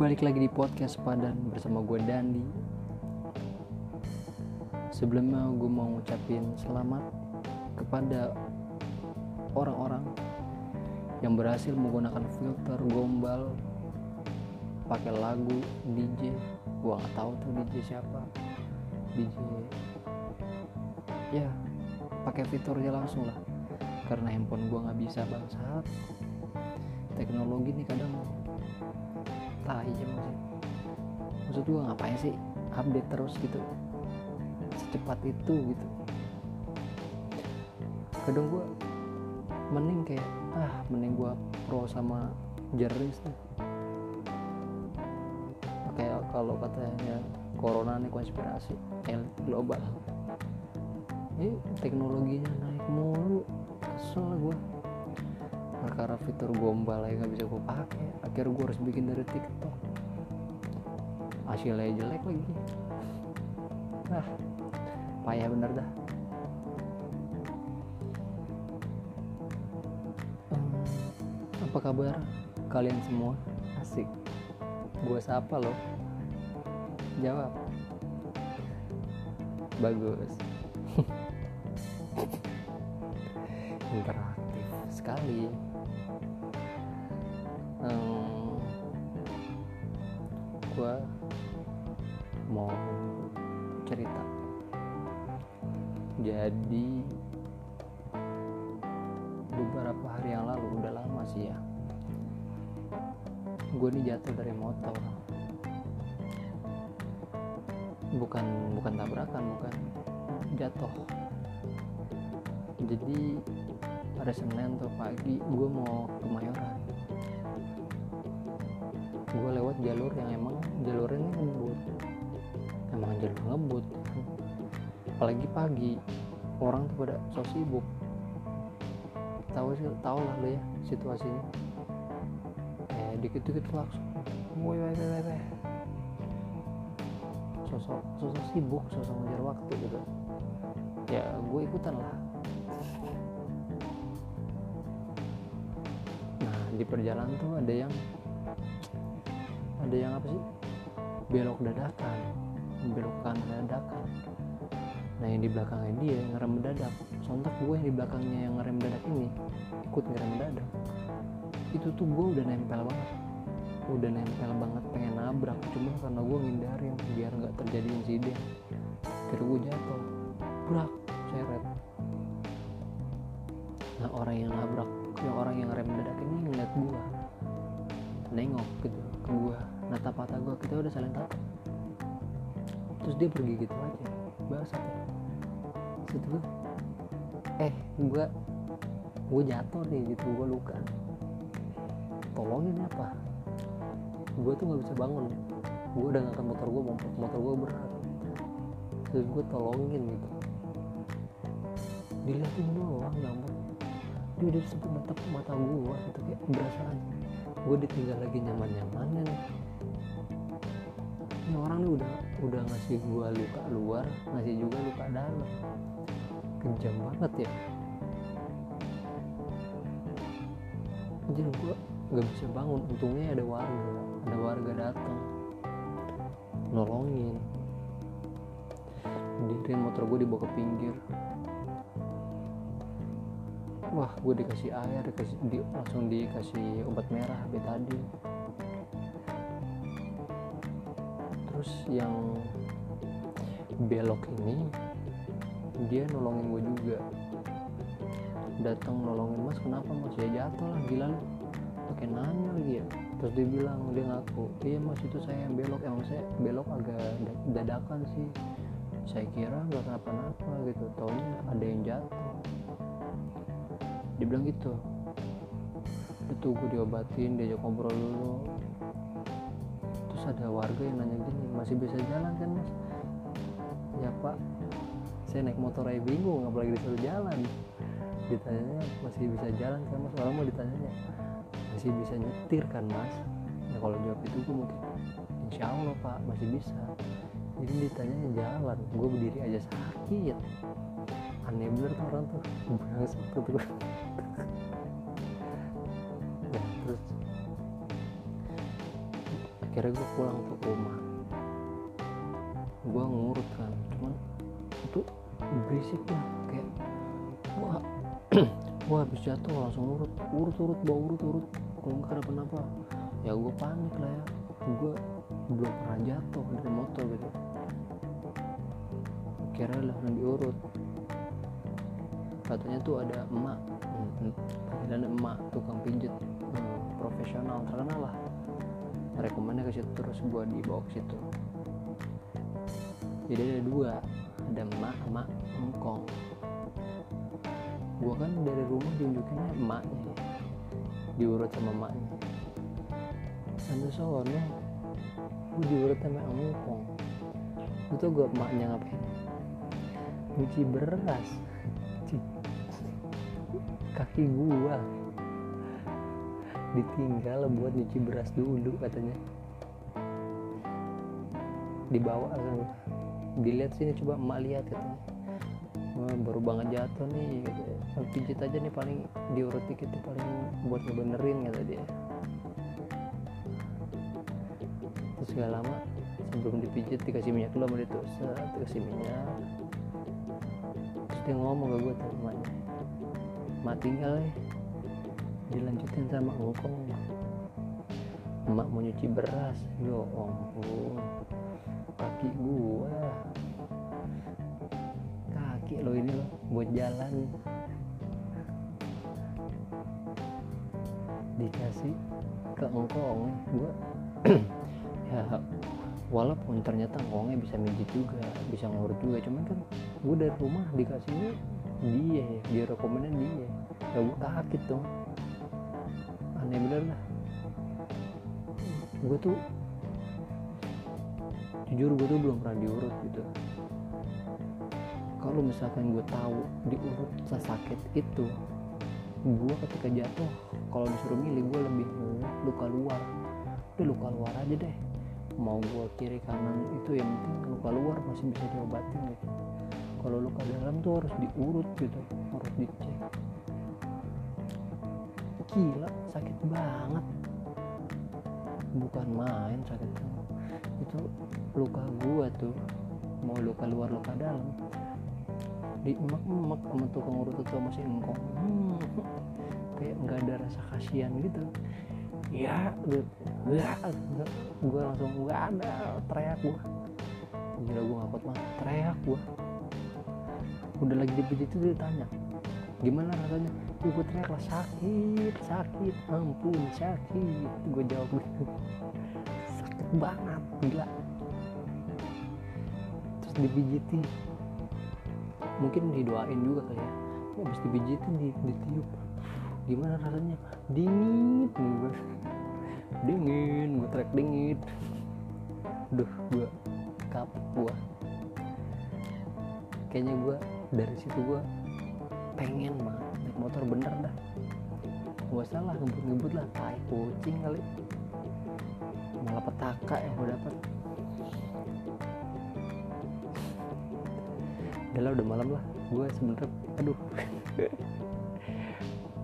Balik lagi di podcast Padan bersama gue Dandi. Sebelumnya gue mau ngucapin selamat kepada orang-orang yang berhasil menggunakan filter gombal pakai lagu DJ gue nggak tahu tuh DJ siapa. DJ ya pakai fiturnya langsung lah. Karena handphone gue nggak bisa bangsat teknologi nih kadang tai emang sih maksud gue ngapain sih update terus gitu? Secepat itu gitu. Kadang gue mending kayak ah mending gue pro sama jeris nih kayak kalau katanya corona nih konspirasi elit global. Ini teknologinya naik mulu kesel gue perkara fitur gombal aja nggak bisa gue pakai. Akhirnya gue harus bikin dari tiktok. Hasilnya jelek lagi. Ah payah bener dah. Apa kabar kalian semua? Asik. Gue sapa loh jawab. Bagus. Interaktif sekali hmm, gue mau cerita. Jadi beberapa hari yang lalu udah lama sih ya gue nih jatuh dari motor. Bukan bukan tabrakan bukan jatuh. Jadi hari Senin tuh pagi gue mau ke Mayoran gue lewat jalur yang emang jalurnya ngebut. Emang jalur ngebut apalagi pagi orang tuh pada so sibuk. Tahu sih tahu lah lo ya situasinya. Eh dikit-dikit langsung. Woi woi woi woi sosok sosok sibuk sosok ngejar waktu gitu. Ya gue ikutan lah. Nah di perjalanan tuh ada yang ada yang apa sih? Belok dadakan belok kanan dadakan. Nah yang di belakangnya dia ngerem mendadak. Sontak gue yang di belakangnya yang ngerem mendadak ini ikut ngerem mendadak. Itu tuh gue udah nempel banget. Udah nempel banget pengen nabrak. Cuma karena gue ngindarin biar nggak terjadi insiden. Kira gue jatuh. Brak seret. Nah orang yang nabrak yang orang yang rem mendadak ini ngeliat gue nengok gitu ke gue natap mata gue kita udah saling tatap terus dia pergi gitu aja bahasa situ gue eh gue gue jatuh nih gitu gue luka tolongin apa? Gue tuh nggak bisa bangun gue udah ngangkat motor gue motor gue berat. Terus gue tolongin gitu. Dilihatin doang gampang dia udah sempet natap mata gue gitu kayak berasa gue ditinggal lagi nyaman nyamannya nih ini orang nih udah udah ngasih gue luka luar ngasih juga luka dalam. Kejam banget ya. Jadi gue gak bisa bangun. Untungnya ada warga. Ada warga datang. Nolongin. Dirin motor gue dibawa ke pinggir wah gue dikasih air dikasih di, langsung dikasih obat merah betadine. Terus yang belok ini dia nolongin gue juga. Datang nolongin mas kenapa mas? Ya jatuh lah gila lu. Pakai nanya lagi ya. Terus dia bilang dia ngaku iya mas itu saya yang belok. Emang saya belok agak dadakan sih. Saya kira nggak kenapa-napa gitu. Taunya ada yang jatuh dia bilang gitu. Itu gue diobatin diajak ngobrol dulu. Terus ada warga yang nanya gini masih bisa jalan kan mas? Ya pak. Saya naik motor aja bingung apalagi disuruh jalan. Ditanya masih bisa jalan kan mas? Orang mau ditanya masih bisa nyetir kan mas? Ya kalau jawab itu gue mungkin insya Allah pak masih bisa. Jadi ditanya jalan gue berdiri aja sakit. Aneh bener tuh orang tuh. Bangsat tuh gue ya terus. Akhirnya gue pulang ke rumah. Gue ngurut kan cuman itu berisik lah kayak wah wah habis jatuh langsung urut urut urut bawa urut urut. Kalau nggak ada kenapa ya gue panik lah ya. Gue belum pernah jatuh dari motor gitu. Kira langsung diurut katanya tuh ada emak. Dan emak tukang pijat hmm, profesional terkenal lah rekomendnya ke situ terus gue dibawa ke situ. Jadi ada dua ada emak emak engkong. Gue kan dari rumah diunjukinnya emaknya diurut sama emaknya. Sampai sono gue diurut sama engkong. Itu gue emaknya ngapain? Nyuci beras kaki gua. Ditinggal buat nyuci beras dulu katanya. Dibawa kan dilihat sini coba emak lihat katanya. Wah, baru banget jatuh nih katanya. Pijit aja nih paling diurut dikit paling buat ngebenerin kata dia. Terus gak lama sebelum dipijit dikasih minyak dulu sama dia tuh. Dikasih minyak. Terus dia ngomong ke gue tuh mak tinggal ya. Dilanjutin sama engkong emak mau nyuci beras. Yo ampun. Kaki gua. Kaki lo ini lo buat jalan. Dikasih ke engkong gua. Ya walaupun ternyata engkongnya bisa mijit juga bisa ngurut juga. Cuman kan gue dari rumah dikasihnya ya dia rekomenan dia. Ya gue kaget dong. Aneh bener lah. Gue tuh jujur gue tuh belum pernah diurut gitu. Kalau misalkan gue tahu diurut sesakit itu gue ketika jatuh kalau disuruh milih gue lebih luka luar. Udah luka luar aja deh. Mau gue kiri kanan itu yang penting luka luar masih bisa diobatin gitu. Kalau luka dalam tuh harus diurut gitu harus dicek gila sakit banget. Bukan main sakit itu luka gua tuh. Mau luka luar luka dalam. Di emak emak sama tukang urut itu sama si engkong. Hmm, kayak nggak ada rasa kasihan gitu. Ya ya gue langsung nggak ada. Teriak gue gila gue ngapot banget. Teriak gue udah lagi dipijit itu dia tanya gimana rasanya? Tuh gue teriak lah sakit sakit ampun sakit. Gue jawab gitu sakit banget gila. Terus dipijiti mungkin didoain juga kali ya. Habis dipijitin di, ditiup. Gimana rasanya? Dingin gue dingin gue teriak dingin. Duh gue kapok gue kayaknya gue dari situ gue pengen banget naik motor bener dah. Gak salah ngebut-ngebut lah. Tai kucing kali. Malah petaka yang gue dapet. Udah lah udah malam lah. Gue sebenernya aduh.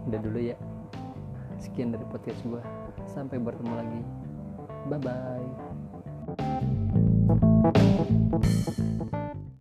Udah dulu ya. Sekian dari podcast gue sampai bertemu lagi. Bye bye